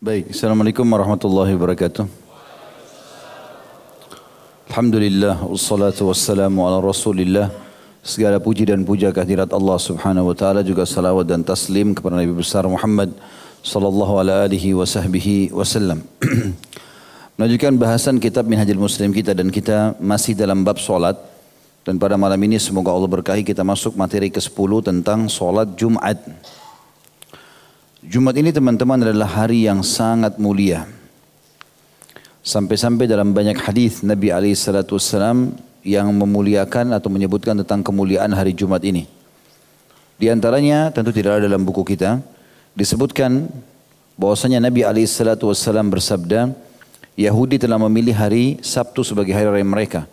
Baik, Assalamualaikum warahmatullahi wabarakatuh. Alhamdulillah, wassalatu wassalamu ala rasulillah. Segala puji dan puja kehadirat Allah subhanahu wa ta'ala juga salawat dan taslim kepada Nabi besar Muhammad sallallahu ala alihi wa sahbihi wasallam. Melanjutkan bahasan kitab Minhajul Muslim kita dan kita masih dalam bab solat. Dan pada malam ini semoga Allah berkahi kita masuk materi ke-10 tentang solat Jumat. Jumat ini teman-teman adalah hari yang sangat mulia. Sampai-sampai dalam banyak hadis Nabi SAW yang memuliakan atau menyebutkan tentang kemuliaan hari Jumat ini. Di antaranya tentu tidak ada dalam buku kita disebutkan bahwasanya Nabi SAW bersabda, Yahudi telah memilih hari Sabtu sebagai hari raya mereka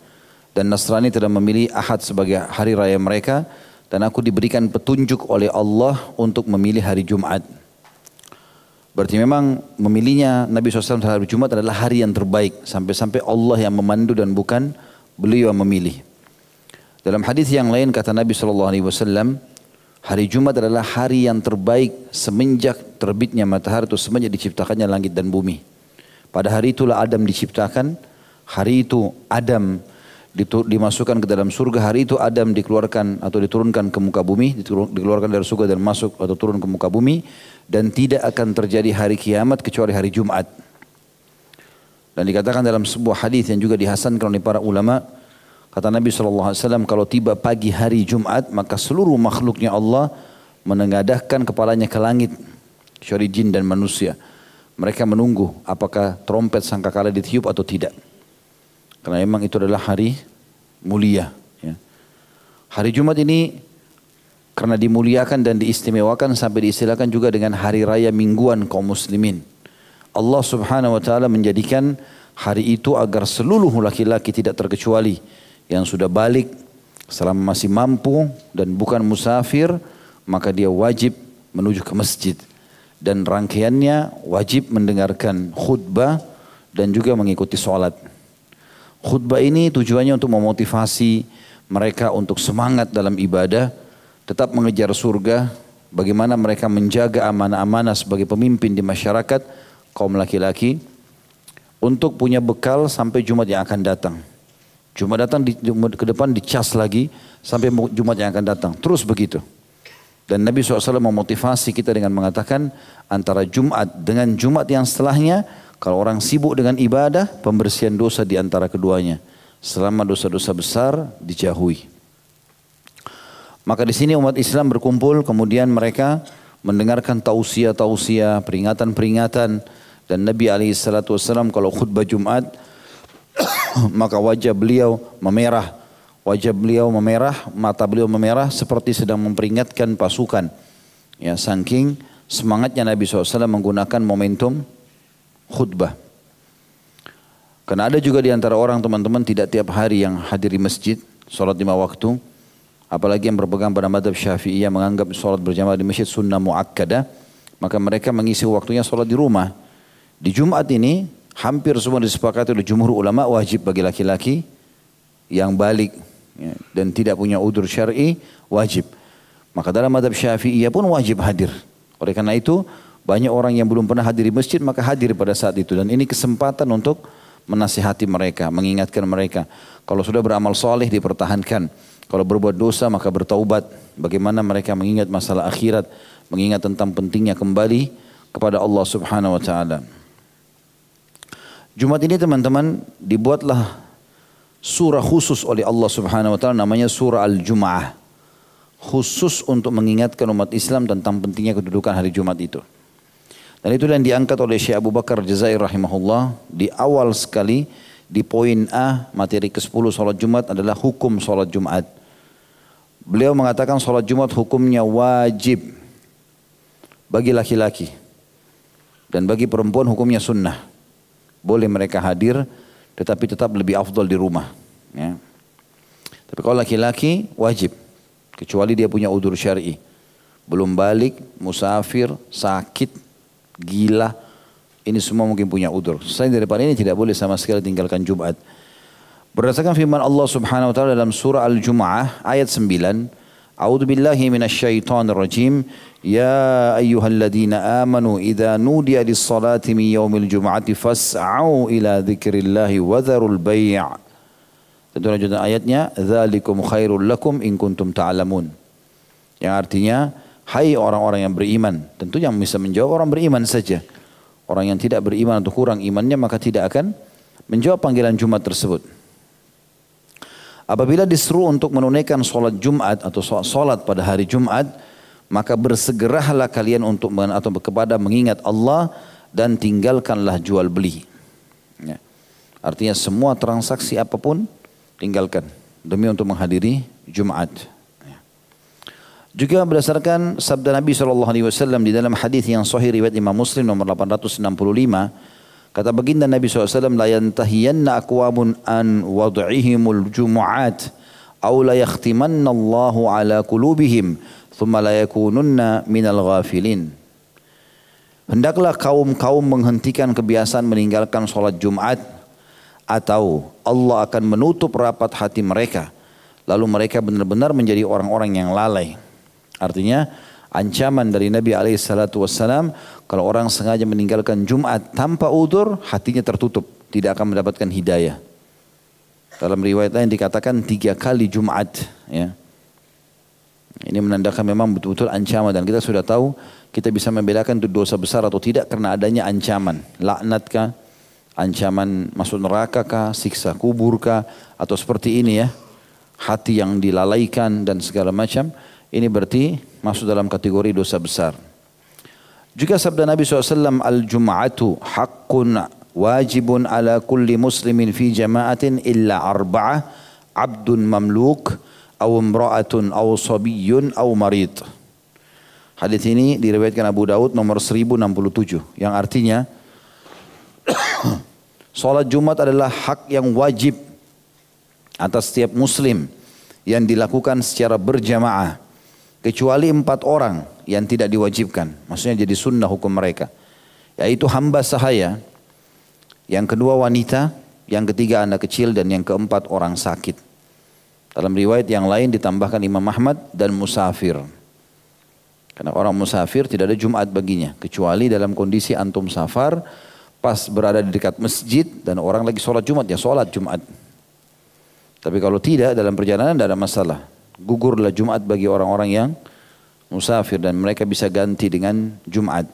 dan Nasrani telah memilih Ahad sebagai hari raya mereka dan aku diberikan petunjuk oleh Allah untuk memilih hari Jumat. Berarti memang memilihnya Nabi SAW terhadap Jumat adalah hari yang terbaik. Sampai-sampai Allah yang memandu dan bukan beliau yang memilih. Dalam hadis yang lain kata Nabi SAW, hari Jumat adalah hari yang terbaik semenjak terbitnya matahari atau semenjak diciptakannya langit dan bumi. Pada hari itulah Adam diciptakan, hari itu Adam dimasukkan ke dalam surga, hari itu Adam dikeluarkan atau diturunkan ke muka bumi, dikeluarkan dari surga dan masuk atau turun ke muka bumi dan tidak akan terjadi hari kiamat kecuali hari Jumat. Dan dikatakan dalam sebuah hadis yang juga dihasankan oleh para ulama, kata Nabi SAW, kalau tiba pagi hari Jumat, maka seluruh makhluknya Allah menengadahkan kepalanya ke langit, kecuali jin dan manusia. Mereka menunggu apakah trompet sangkakala ditiup atau tidak. Karena memang itu adalah hari mulia. Ya. Hari Jumat ini karena dimuliakan dan diistimewakan sampai diistilahkan juga dengan hari raya mingguan kaum muslimin. Allah subhanahu wa ta'ala menjadikan hari itu agar seluruh laki-laki tidak terkecuali yang sudah balik selama masih mampu dan bukan musafir maka dia wajib menuju ke masjid dan rangkaiannya wajib mendengarkan khutbah dan juga mengikuti sholat. Khutbah ini tujuannya untuk memotivasi mereka untuk semangat dalam ibadah tetap mengejar surga, bagaimana mereka menjaga amanah-amanah sebagai pemimpin di masyarakat kaum laki-laki untuk punya bekal sampai Jumat yang akan datang. Jumat datang di, ke depan dicas lagi sampai Jumat yang akan datang. Terus begitu. Dan Nabi SAW memotivasi kita dengan mengatakan antara Jumat dengan Jumat yang setelahnya kalau orang sibuk dengan ibadah pembersihan dosa di antara keduanya. Selama dosa-dosa besar dijauhi. Maka di sini umat Islam berkumpul, kemudian mereka mendengarkan tausiah-tausiah, peringatan-peringatan dan Nabi SAW kalau khutbah Jumat maka wajah beliau memerah, wajah beliau memerah, mata beliau memerah seperti sedang memperingatkan pasukan. Ya, saking semangatnya Nabi SAW menggunakan momentum khutbah. Karena ada juga di antara orang teman-teman tidak tiap hari yang hadir di masjid, sholat lima waktu. Apalagi yang berpegang pada madhab syafi'iyah menganggap sholat berjamaah di masjid sunnah mu'akkadah. Maka mereka mengisi waktunya sholat di rumah. Di Jumat ini hampir semua disepakati oleh jumhur ulama wajib bagi laki-laki yang balik ya, dan tidak punya udur syar'i wajib. Maka dalam madhab syafi'iyah pun wajib hadir. Oleh karena itu banyak orang yang belum pernah hadir di masjid maka hadir pada saat itu. Dan ini kesempatan untuk menasihati mereka, mengingatkan mereka. Kalau sudah beramal soleh dipertahankan. Kalau berbuat dosa maka bertaubat. Bagaimana mereka mengingat masalah akhirat, mengingat tentang pentingnya kembali kepada Allah Subhanahu wa taala. Jumat ini teman-teman dibuatlah surah khusus oleh Allah Subhanahu wa taala namanya surah Al-Jumu'ah. Khusus untuk mengingatkan umat Islam tentang pentingnya kedudukan hari Jumat itu. Dan itu yang diangkat oleh Syekh Abu Bakar Jazair rahimahullah di awal sekali di poin A materi ke-10 salat Jumat adalah hukum salat Jumat. Beliau mengatakan sholat Jumat hukumnya wajib bagi laki-laki. Dan bagi perempuan hukumnya sunnah. Boleh mereka hadir tetapi tetap lebih afdol di rumah. Ya. Tapi kalau laki-laki wajib. Kecuali dia punya udur syari. Belum balik, musafir, sakit, gila. Ini semua mungkin punya udur. Selain daripada ini tidak boleh sama sekali tinggalkan Jumat. Berdasarkan firman Allah Subhanahu wa taala dalam surah Al-Jumu'ah ayat 9, A'udzu billahi minasyaitonir rajim. Ya ayyuhalladzina amanu idza nudiya lis-salati min yaumil jum'ati fas'au ila dzikrillahi wa dzarul bai'. Tentu lanjutan ayatnya, "Dzalikum khairul lakum in kuntum ta'lamun." Yang artinya, hai orang-orang yang beriman. Tentu yang bisa menjawab orang beriman saja. Orang yang tidak beriman atau kurang imannya maka tidak akan menjawab panggilan Jumat tersebut. Apabila disuruh untuk menunaikan sholat Jumat atau sholat pada hari Jumat, maka bersegeralah kalian untuk atau kepada mengingat Allah dan tinggalkanlah jual beli. Ya. Artinya semua transaksi apa pun tinggalkan demi untuk menghadiri Jumat. Juga berdasarkan sabda Nabi SAW di dalam hadis yang sahih riwayat Imam Muslim nomor 865 kata baginda Nabi SAW la yantahiyanna aqwamun an wad'ihimul jumu'at aw la yakhtimanna Allahu ala qulubihim thumma la yakununna minal ghafilin Hendaklah kaum-kaum menghentikan kebiasaan meninggalkan sholat Jumat atau Allah akan menutup rapat hati mereka lalu mereka benar-benar menjadi orang-orang yang lalai. Artinya ancaman dari Nabi wassalam kalau orang sengaja meninggalkan Jumat tanpa udur hatinya tertutup tidak akan mendapatkan hidayah. Dalam riwayat lain dikatakan tiga kali Jumat. Ya. Ini menandakan memang betul-betul ancaman dan kita sudah tahu kita bisa membedakan itu dosa besar atau tidak karena adanya ancaman. Laknatkah, ancaman masuk neraka kah, siksa kubur kah, atau seperti ini ya. Hati yang dilalaikan dan segala macam. Ini berarti masuk dalam kategori dosa besar. Juga sabda Nabi SAW, Al-Jum'atu haqqun wajibun ala kulli muslimin fi jama'atin illa arba'ah abdun mamluk aw imra'atun aw sabiyyun aw marid. Hadis ini diriwayatkan Abu Daud nomor 1067 yang artinya salat Jumat adalah hak yang wajib atas setiap muslim yang dilakukan secara berjamaah kecuali empat orang yang tidak diwajibkan. Maksudnya jadi sunnah hukum mereka. Yaitu hamba sahaya, yang kedua wanita, yang ketiga anak kecil dan yang keempat orang sakit. Dalam riwayat yang lain ditambahkan Imam Ahmad dan musafir. Karena orang musafir tidak ada Jumat baginya. Kecuali dalam kondisi antum safar, pas berada di dekat masjid dan orang lagi sholat Jumat, ya sholat Jumat. Tapi kalau tidak dalam perjalanan tidak ada masalah gugurlah Jumat bagi orang-orang yang musafir dan mereka bisa ganti dengan Jumat.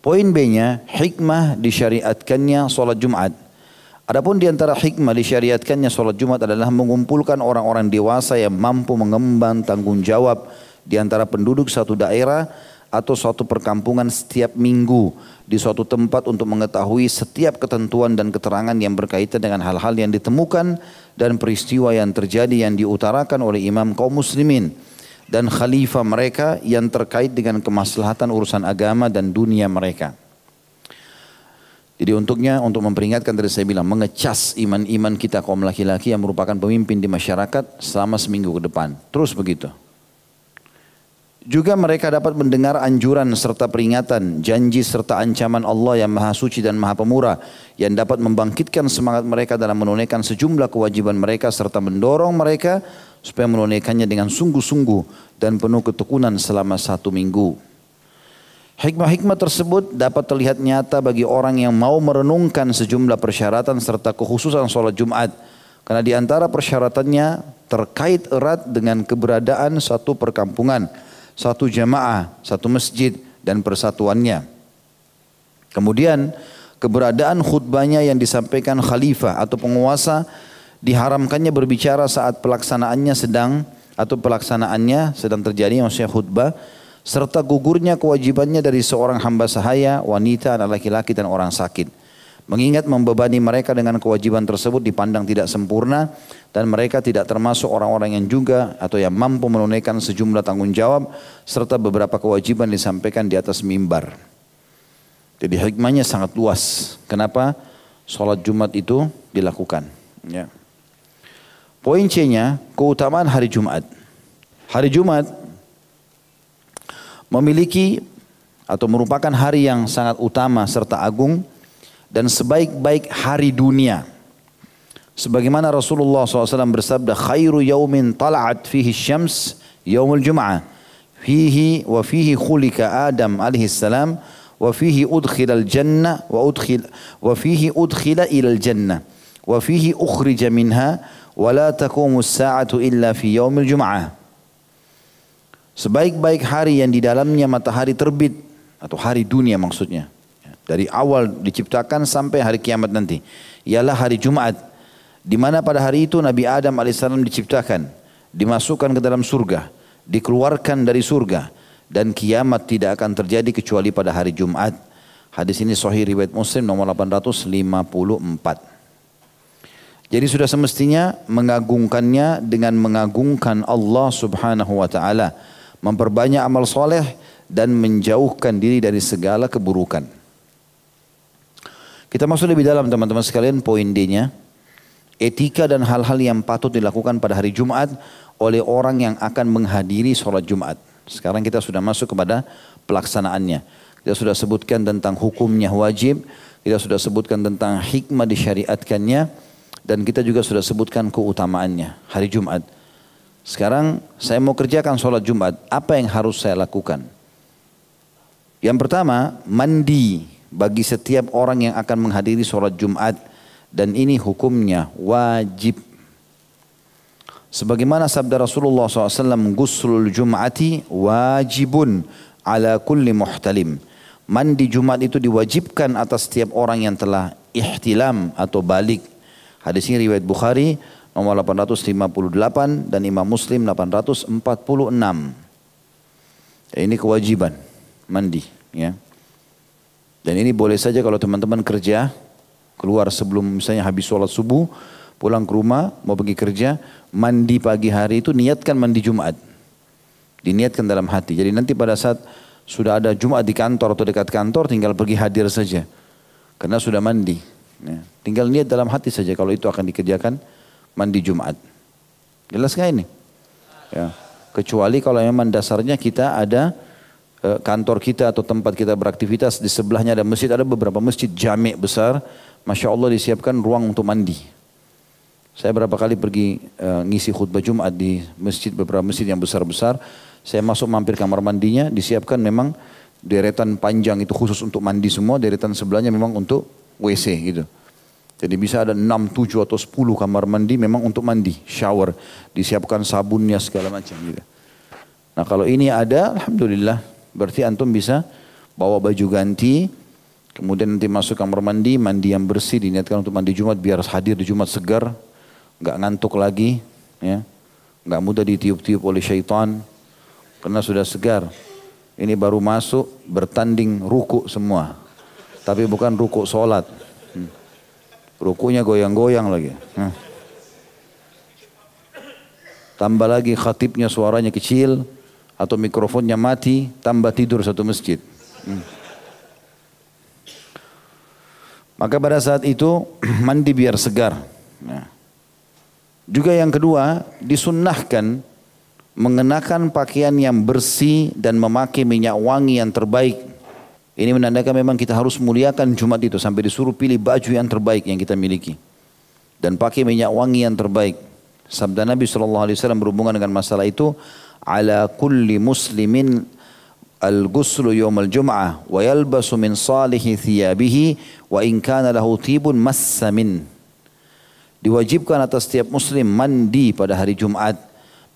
Poin B-nya, hikmah disyariatkannya sholat Jumat. Adapun di antara hikmah disyariatkannya sholat Jumat adalah mengumpulkan orang-orang dewasa yang mampu mengemban tanggung jawab di antara penduduk satu daerah atau suatu perkampungan setiap minggu di suatu tempat untuk mengetahui setiap ketentuan dan keterangan yang berkaitan dengan hal-hal yang ditemukan dan peristiwa yang terjadi yang diutarakan oleh imam kaum muslimin dan khalifah mereka yang terkait dengan kemaslahatan urusan agama dan dunia mereka. Jadi untuknya untuk memperingatkan tadi saya bilang mengecas iman-iman kita kaum laki-laki yang merupakan pemimpin di masyarakat selama seminggu ke depan. Terus begitu. Juga mereka dapat mendengar anjuran serta peringatan, janji serta ancaman Allah yang maha suci dan maha pemurah yang dapat membangkitkan semangat mereka dalam menunaikan sejumlah kewajiban mereka serta mendorong mereka supaya menunaikannya dengan sungguh-sungguh dan penuh ketekunan selama satu minggu. Hikmah-hikmah tersebut dapat terlihat nyata bagi orang yang mau merenungkan sejumlah persyaratan serta kekhususan sholat Jumat. Karena di antara persyaratannya terkait erat dengan keberadaan satu perkampungan satu jamaah, satu masjid dan persatuannya. Kemudian keberadaan khutbahnya yang disampaikan khalifah atau penguasa diharamkannya berbicara saat pelaksanaannya sedang atau pelaksanaannya sedang terjadi maksudnya khutbah serta gugurnya kewajibannya dari seorang hamba sahaya, wanita, anak laki-laki dan orang sakit. Mengingat membebani mereka dengan kewajiban tersebut dipandang tidak sempurna dan mereka tidak termasuk orang-orang yang juga atau yang mampu menunaikan sejumlah tanggung jawab serta beberapa kewajiban disampaikan di atas mimbar. Jadi hikmahnya sangat luas. Kenapa sholat Jumat itu dilakukan? Ya. Poin C-nya keutamaan hari Jumat. Hari Jumat memiliki atau merupakan hari yang sangat utama serta agung dan sebaik-baik hari dunia. Sebagaimana Rasulullah SAW bersabda, khairu yaumin tala'at fihi syams yaumul jum'ah. Fihi wa fihi khulika Adam alaihi salam wa fihi udkhila al-jannah wa udkhil wa fihi udkhila ila al-jannah wa fihi ukhrija minha wa la taqumu as-sa'atu illa fi yaumil jum'ah. Sebaik-baik hari yang di dalamnya matahari terbit atau hari dunia maksudnya. Dari awal diciptakan sampai hari kiamat nanti. Ialah hari Jumat di mana pada hari itu Nabi Adam alaihissalam diciptakan, dimasukkan ke dalam surga, dikeluarkan dari surga dan kiamat tidak akan terjadi kecuali pada hari Jumat. Hadis ini sahih riwayat Muslim nomor 854. Jadi sudah semestinya mengagungkannya dengan mengagungkan Allah Subhanahu wa taala, memperbanyak amal soleh dan menjauhkan diri dari segala keburukan. Kita masuk lebih dalam teman-teman sekalian poin D-nya etika dan hal-hal yang patut dilakukan pada hari Jumat oleh orang yang akan menghadiri sholat Jumat. Sekarang kita sudah masuk kepada pelaksanaannya. Kita sudah sebutkan tentang hukumnya wajib, kita sudah sebutkan tentang hikmah disyariatkannya, dan kita juga sudah sebutkan keutamaannya hari Jumat. Sekarang saya mau kerjakan sholat Jumat, apa yang harus saya lakukan? Yang pertama, mandi bagi setiap orang yang akan menghadiri sholat Jumat dan ini hukumnya wajib. Sebagaimana sabda Rasulullah SAW, guslul jum'ati wajibun ala kulli muhtalim. Mandi Jumat itu diwajibkan atas setiap orang yang telah ihtilam atau balik. Hadis ini riwayat Bukhari nomor 858 dan Imam Muslim 846. Ya, ini kewajiban mandi ya. Dan ini boleh saja kalau teman-teman kerja keluar sebelum misalnya habis sholat subuh, pulang ke rumah, mau pergi kerja, mandi pagi hari itu niatkan mandi Jumat. Diniatkan dalam hati. Jadi nanti pada saat sudah ada Jumat di kantor atau dekat kantor, tinggal pergi hadir saja. Karena sudah mandi. Ya. Tinggal niat dalam hati saja kalau itu akan dikerjakan mandi Jumat. Jelas nggak ini? Ya. Kecuali kalau memang dasarnya kita ada eh, kantor kita atau tempat kita beraktivitas di sebelahnya ada masjid, ada beberapa masjid jamik besar Masya Allah disiapkan ruang untuk mandi. Saya berapa kali pergi uh, ngisi khutbah Jumat di masjid, beberapa masjid yang besar-besar. Saya masuk mampir kamar mandinya, disiapkan memang deretan panjang itu khusus untuk mandi semua, deretan sebelahnya memang untuk WC gitu. Jadi bisa ada 6, 7 atau 10 kamar mandi memang untuk mandi, shower. Disiapkan sabunnya segala macam gitu. Nah kalau ini ada, Alhamdulillah. Berarti antum bisa bawa baju ganti, Kemudian nanti masuk kamar mandi, mandi yang bersih diniatkan untuk mandi Jumat biar hadir di Jumat segar, nggak ngantuk lagi, ya, nggak mudah ditiup-tiup oleh syaitan karena sudah segar. Ini baru masuk bertanding ruku semua, tapi bukan ruku sholat. Hmm. Rukunya goyang-goyang lagi. Hmm. Tambah lagi khatibnya suaranya kecil atau mikrofonnya mati, tambah tidur satu masjid. Hmm. Maka pada saat itu mandi biar segar. Nah. Juga yang kedua disunnahkan mengenakan pakaian yang bersih dan memakai minyak wangi yang terbaik. Ini menandakan memang kita harus muliakan Jumat itu sampai disuruh pilih baju yang terbaik yang kita miliki. Dan pakai minyak wangi yang terbaik. Sabda Nabi SAW berhubungan dengan masalah itu. Ala kulli muslimin al-ghuslu yawmal jum'ah wa yalbasu min salihi thiyabihi wa in kana lahu tibun massamin. Diwajibkan atas setiap muslim mandi pada hari Jumat,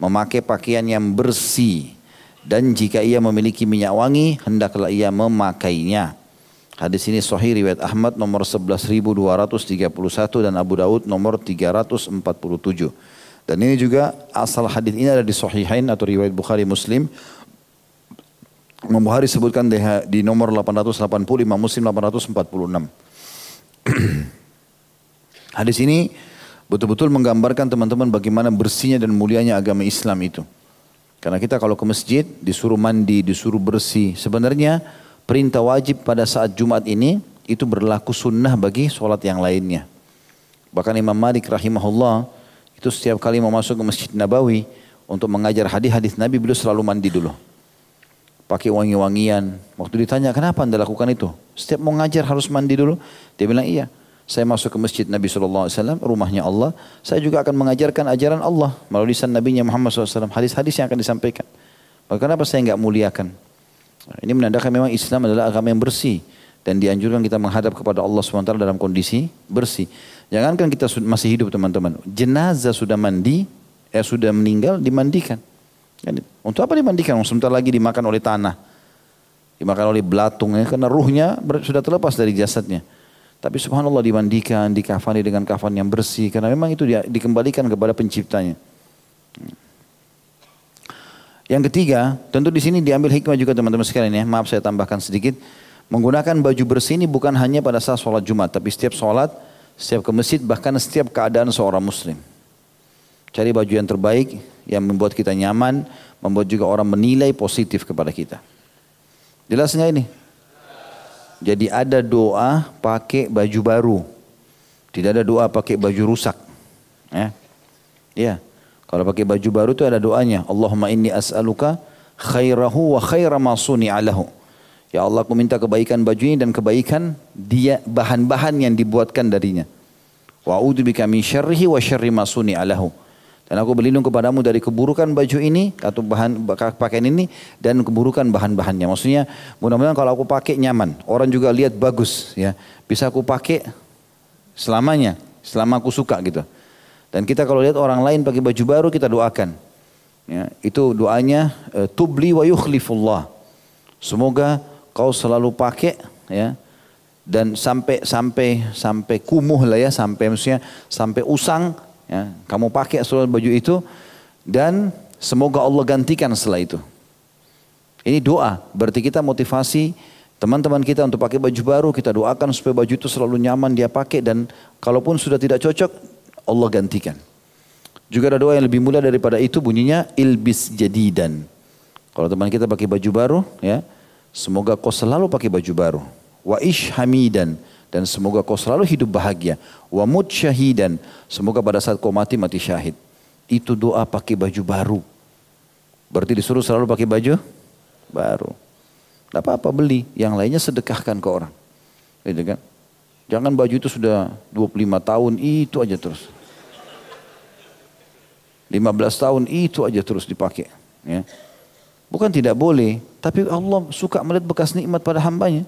memakai pakaian yang bersih dan jika ia memiliki minyak wangi hendaklah ia memakainya. Hadis ini sahih riwayat Ahmad nomor 11231 dan Abu Daud nomor 347. Dan ini juga asal hadis ini ada di sahihain atau riwayat Bukhari Muslim Imam Bukhari sebutkan di nomor 880, Imam Muslim 846. Hadis ini betul-betul menggambarkan teman-teman bagaimana bersihnya dan mulianya agama Islam itu. Karena kita kalau ke masjid disuruh mandi, disuruh bersih. Sebenarnya perintah wajib pada saat Jumat ini itu berlaku sunnah bagi sholat yang lainnya. Bahkan Imam Malik rahimahullah itu setiap kali mau masuk ke Masjid Nabawi untuk mengajar hadis-hadis Nabi beliau selalu mandi dulu pakai wangi-wangian. Waktu ditanya, kenapa anda lakukan itu? Setiap mau ngajar harus mandi dulu. Dia bilang, iya. saya masuk ke masjid Nabi SAW, rumahnya Allah, saya juga akan mengajarkan ajaran Allah melalui lisan Nabi Muhammad SAW, hadis-hadis yang akan disampaikan. Maka kenapa saya enggak muliakan? Ini menandakan memang Islam adalah agama yang bersih dan dianjurkan kita menghadap kepada Allah SWT dalam kondisi bersih. Jangankan kita masih hidup teman-teman, jenazah sudah mandi, eh sudah meninggal dimandikan. Untuk apa dimandikan? Sebentar lagi dimakan oleh tanah, dimakan oleh belatung ya, karena ruhnya sudah terlepas dari jasadnya. Tapi subhanallah dimandikan, dikafani dengan kafan yang bersih. Karena memang itu dikembalikan kepada penciptanya. Yang ketiga, tentu di sini diambil hikmah juga teman-teman sekalian ya. Maaf saya tambahkan sedikit. Menggunakan baju bersih ini bukan hanya pada saat sholat Jumat. Tapi setiap sholat, setiap ke masjid, bahkan setiap keadaan seorang muslim. Cari baju yang terbaik, yang membuat kita nyaman, membuat juga orang menilai positif kepada kita. Jelas nggak ini? Jadi ada doa pakai baju baru. Tidak ada doa pakai baju rusak. Ya. Ya. Kalau pakai baju baru itu ada doanya. Allahumma inni as'aluka khairahu wa khaira ma alahu. Ya Allah aku minta kebaikan baju ini dan kebaikan dia bahan-bahan yang dibuatkan darinya. Wa a'udzubika min syarrihi wa syarri ma alahu. Dan aku berlindung kepadamu dari keburukan baju ini atau bahan pakaian ini dan keburukan bahan-bahannya. Maksudnya mudah-mudahan kalau aku pakai nyaman, orang juga lihat bagus ya. Bisa aku pakai selamanya, selama aku suka gitu. Dan kita kalau lihat orang lain pakai baju baru kita doakan. Ya, itu doanya uh, tubli wa yukhlifullah. Semoga kau selalu pakai ya dan sampai sampai sampai kumuh lah ya sampai maksudnya sampai usang Ya, kamu pakai seluruh baju itu dan semoga Allah gantikan setelah itu. Ini doa, berarti kita motivasi teman-teman kita untuk pakai baju baru, kita doakan supaya baju itu selalu nyaman dia pakai dan kalaupun sudah tidak cocok, Allah gantikan. Juga ada doa yang lebih mulia daripada itu bunyinya ilbis jadidan. Kalau teman kita pakai baju baru, ya, semoga kau selalu pakai baju baru. Wa ish hamidan dan semoga kau selalu hidup bahagia. Wa mut syahidan, semoga pada saat kau mati mati syahid. Itu doa pakai baju baru. Berarti disuruh selalu pakai baju baru. Tidak apa-apa beli, yang lainnya sedekahkan ke orang. Gitu kan? Jangan baju itu sudah 25 tahun itu aja terus. 15 tahun itu aja terus dipakai. Ya. Bukan tidak boleh, tapi Allah suka melihat bekas nikmat pada hambanya.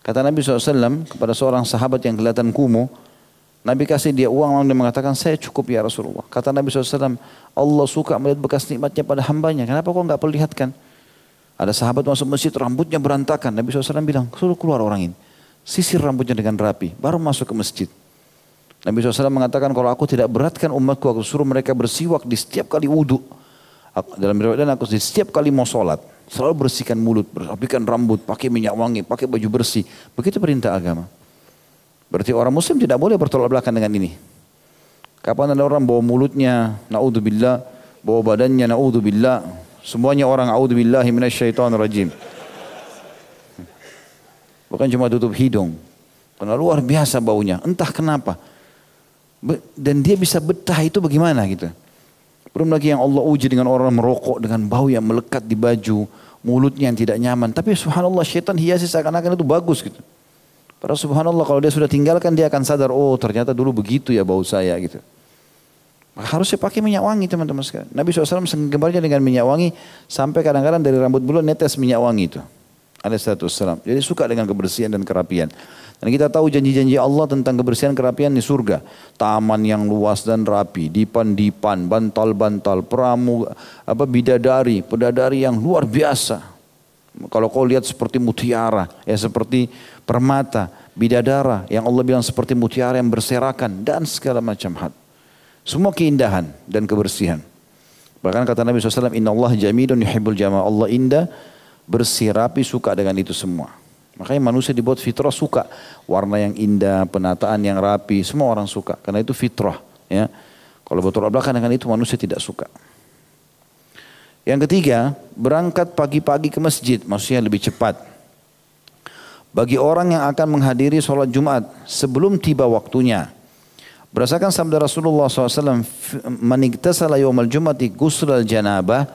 Kata Nabi SAW kepada seorang sahabat yang kelihatan kumuh, Nabi kasih dia uang lalu dia mengatakan saya cukup ya Rasulullah. Kata Nabi SAW, Allah suka melihat bekas nikmatnya pada hambanya. Kenapa kau enggak perlihatkan? Ada sahabat masuk masjid rambutnya berantakan. Nabi SAW bilang, suruh keluar orang ini. Sisir rambutnya dengan rapi. Baru masuk ke masjid. Nabi SAW mengatakan kalau aku tidak beratkan umatku, aku suruh mereka bersiwak di setiap kali wudhu. Dalam riwayat aku di setiap kali mau sholat. Selalu bersihkan mulut, rapikan rambut, pakai minyak wangi, pakai baju bersih. Begitu perintah agama. Berarti orang muslim tidak boleh bertolak belakang dengan ini. Kapan ada orang bawa mulutnya, na'udzubillah, bawa badannya, na'udzubillah. Semuanya orang a'udzubillahi rajim. Bukan cuma tutup hidung. Karena luar biasa baunya. Entah kenapa. Dan dia bisa betah itu bagaimana gitu. Belum lagi yang Allah uji dengan orang merokok dengan bau yang melekat di baju, mulutnya yang tidak nyaman. Tapi subhanallah syaitan hiasi seakan-akan itu bagus gitu. Padahal subhanallah kalau dia sudah tinggalkan dia akan sadar, oh ternyata dulu begitu ya bau saya gitu. Harusnya pakai minyak wangi teman-teman sekalian. Nabi SAW menggembarnya dengan minyak wangi sampai kadang-kadang dari rambut bulu netes minyak wangi itu. Alaihissalam. Jadi suka dengan kebersihan dan kerapian. Dan kita tahu janji-janji Allah tentang kebersihan kerapian di surga. Taman yang luas dan rapi, dipan-dipan, bantal-bantal, peramu, apa bidadari, pedadari yang luar biasa. Kalau kau lihat seperti mutiara, ya seperti permata, bidadara yang Allah bilang seperti mutiara yang berserakan dan segala macam hal. Semua keindahan dan kebersihan. Bahkan kata Nabi SAW, Inna Allah jamidun yuhibbul jamaah. Allah indah, bersih, rapi, suka dengan itu semua. Makanya manusia dibuat fitrah suka warna yang indah, penataan yang rapi, semua orang suka karena itu fitrah. Ya, kalau bertolak belakang dengan itu manusia tidak suka. Yang ketiga, berangkat pagi-pagi ke masjid, maksudnya lebih cepat. Bagi orang yang akan menghadiri sholat Jumat sebelum tiba waktunya. Berdasarkan sabda Rasulullah SAW, "Man iktasala yawmal jumati ghusl al-janabah,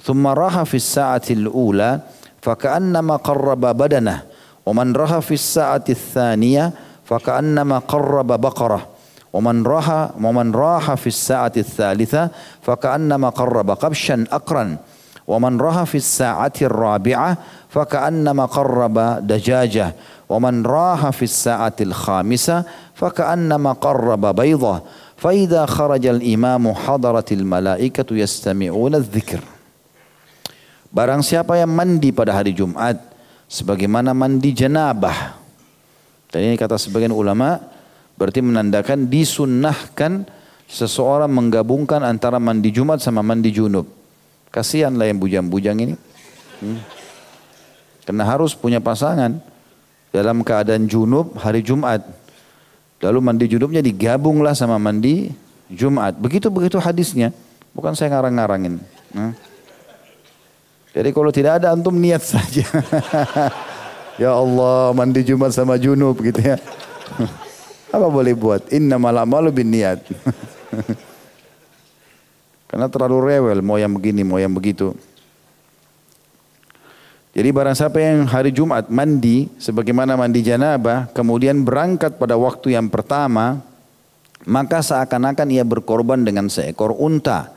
thumma raha fi sa'atil ula, faka'annama qarraba badanah." ومن رها في الساعة الثانية فكأنما قرب بقرة ومن راح ومن راح في الساعة الثالثة فكأنما قرب قبشا أقرا ومن راح في الساعة الرابعة فكأنما قرب دجاجة ومن راح في الساعة الخامسة فكأنما قرب بيضة فإذا خرج الإمام حضرت الملائكة يستمعون الذكر Barang siapa yang mandi pada hari Jumat sebagaimana mandi janabah. Dan ini kata sebagian ulama berarti menandakan disunnahkan seseorang menggabungkan antara mandi Jumat sama mandi junub. Kasihanlah yang bujang-bujang ini. Hmm. Karena harus punya pasangan dalam keadaan junub hari Jumat. Lalu mandi junubnya digabunglah sama mandi Jumat. Begitu-begitu hadisnya. Bukan saya ngarang-ngarangin. Hmm. Jadi kalau tidak ada antum niat saja. ya Allah mandi Jumat sama junub gitu ya. Apa boleh buat? Inna malu bin niat. Karena terlalu rewel, mau yang begini, mau yang begitu. Jadi barang siapa yang hari Jumat mandi, sebagaimana mandi janabah, kemudian berangkat pada waktu yang pertama, maka seakan-akan ia berkorban dengan seekor unta.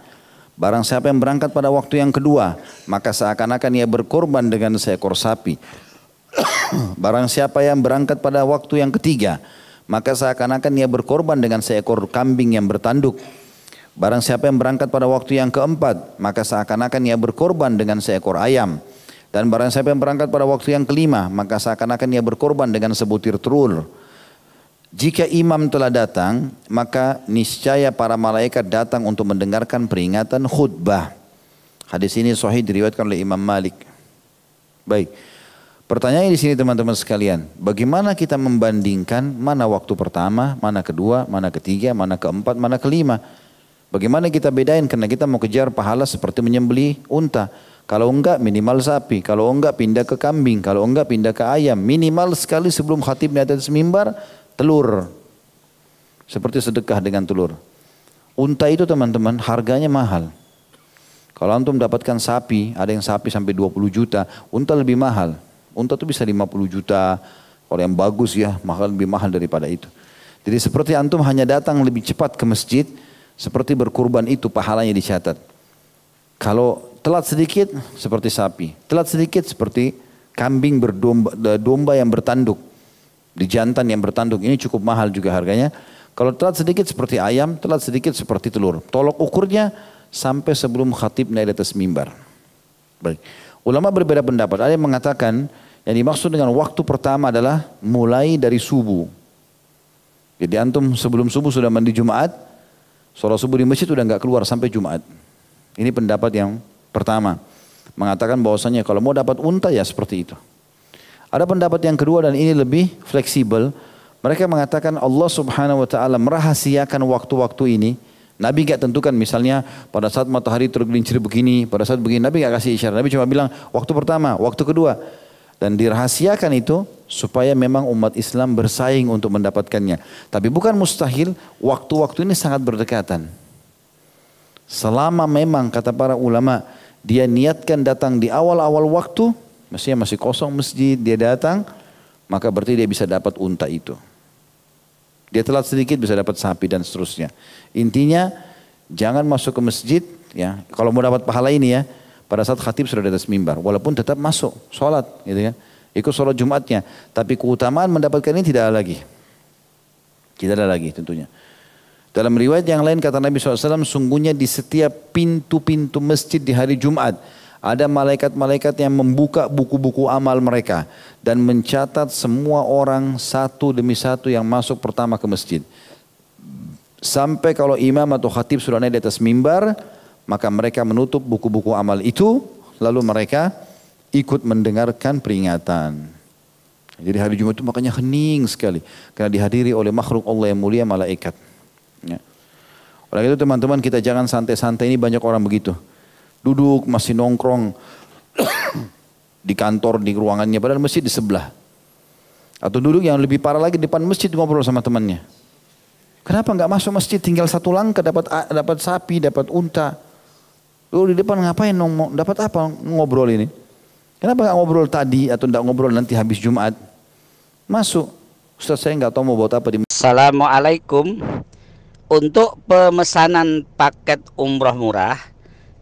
Barang siapa yang berangkat pada waktu yang kedua, maka seakan-akan ia berkorban dengan seekor sapi. Barang siapa yang berangkat pada waktu yang ketiga, maka seakan-akan ia berkorban dengan seekor kambing yang bertanduk. Barang siapa yang berangkat pada waktu yang keempat, maka seakan-akan ia berkorban dengan seekor ayam. Dan barang siapa yang berangkat pada waktu yang kelima, maka seakan-akan ia berkorban dengan sebutir telur. Jika imam telah datang, maka niscaya para malaikat datang untuk mendengarkan peringatan khutbah. Hadis ini sahih diriwayatkan oleh Imam Malik. Baik. Pertanyaan di sini teman-teman sekalian, bagaimana kita membandingkan mana waktu pertama, mana kedua, mana ketiga, mana keempat, mana kelima? Bagaimana kita bedain karena kita mau kejar pahala seperti menyembeli unta. Kalau enggak minimal sapi, kalau enggak pindah ke kambing, kalau enggak pindah ke ayam. Minimal sekali sebelum khatib di atas mimbar, telur. Seperti sedekah dengan telur. Unta itu teman-teman harganya mahal. Kalau antum dapatkan sapi, ada yang sapi sampai 20 juta, unta lebih mahal. Unta itu bisa 50 juta, kalau yang bagus ya, mahal lebih mahal daripada itu. Jadi seperti antum hanya datang lebih cepat ke masjid, seperti berkurban itu pahalanya dicatat. Kalau telat sedikit seperti sapi, telat sedikit seperti kambing berdomba domba yang bertanduk. Di jantan yang bertanduk ini cukup mahal juga harganya. Kalau telat sedikit seperti ayam, telat sedikit seperti telur. Tolok ukurnya sampai sebelum khatib naik di atas mimbar. Baik. Ulama berbeda pendapat. Ada yang mengatakan yang dimaksud dengan waktu pertama adalah mulai dari subuh. Jadi antum sebelum subuh sudah mandi Jumat, Sholat subuh di masjid udah nggak keluar sampai Jumat. Ini pendapat yang pertama. Mengatakan bahwasanya kalau mau dapat unta ya seperti itu. Ada pendapat yang kedua dan ini lebih fleksibel. Mereka mengatakan Allah subhanahu wa ta'ala merahasiakan waktu-waktu ini. Nabi gak tentukan misalnya pada saat matahari tergelincir begini, pada saat begini. Nabi gak kasih isyarat. Nabi cuma bilang waktu pertama, waktu kedua. Dan dirahasiakan itu supaya memang umat Islam bersaing untuk mendapatkannya. Tapi bukan mustahil, waktu-waktu ini sangat berdekatan. Selama memang kata para ulama, dia niatkan datang di awal-awal waktu, mestinya masih kosong masjid, dia datang, maka berarti dia bisa dapat unta itu. Dia telat sedikit bisa dapat sapi dan seterusnya. Intinya jangan masuk ke masjid ya. Kalau mau dapat pahala ini ya, pada saat khatib sudah di atas mimbar. Walaupun tetap masuk sholat gitu kan. Ikut sholat Jumatnya. Tapi keutamaan mendapatkan ini tidak ada lagi. Tidak ada lagi tentunya. Dalam riwayat yang lain kata Nabi SAW, sungguhnya di setiap pintu-pintu masjid di hari Jumat, ada malaikat-malaikat yang membuka buku-buku amal mereka dan mencatat semua orang satu demi satu yang masuk pertama ke masjid. Sampai kalau imam atau khatib sudah naik di atas mimbar, maka mereka menutup buku-buku amal itu, lalu mereka ikut mendengarkan peringatan. Jadi hari Jumat itu makanya hening sekali. Karena dihadiri oleh makhluk Allah yang mulia malaikat. Ya. Oleh itu teman-teman kita jangan santai-santai ini banyak orang begitu. Duduk masih nongkrong di kantor, di ruangannya, padahal masjid di sebelah. Atau duduk yang lebih parah lagi di depan masjid ngobrol sama temannya. Kenapa nggak masuk masjid tinggal satu langkah dapat dapat sapi, dapat unta. Lu di depan ngapain nong, dapat apa ngobrol ini? Kenapa gak ngobrol tadi atau tidak ngobrol nanti habis Jumat? Masuk. Ustaz saya nggak tahu mau buat apa di Assalamualaikum Untuk pemesanan paket umroh murah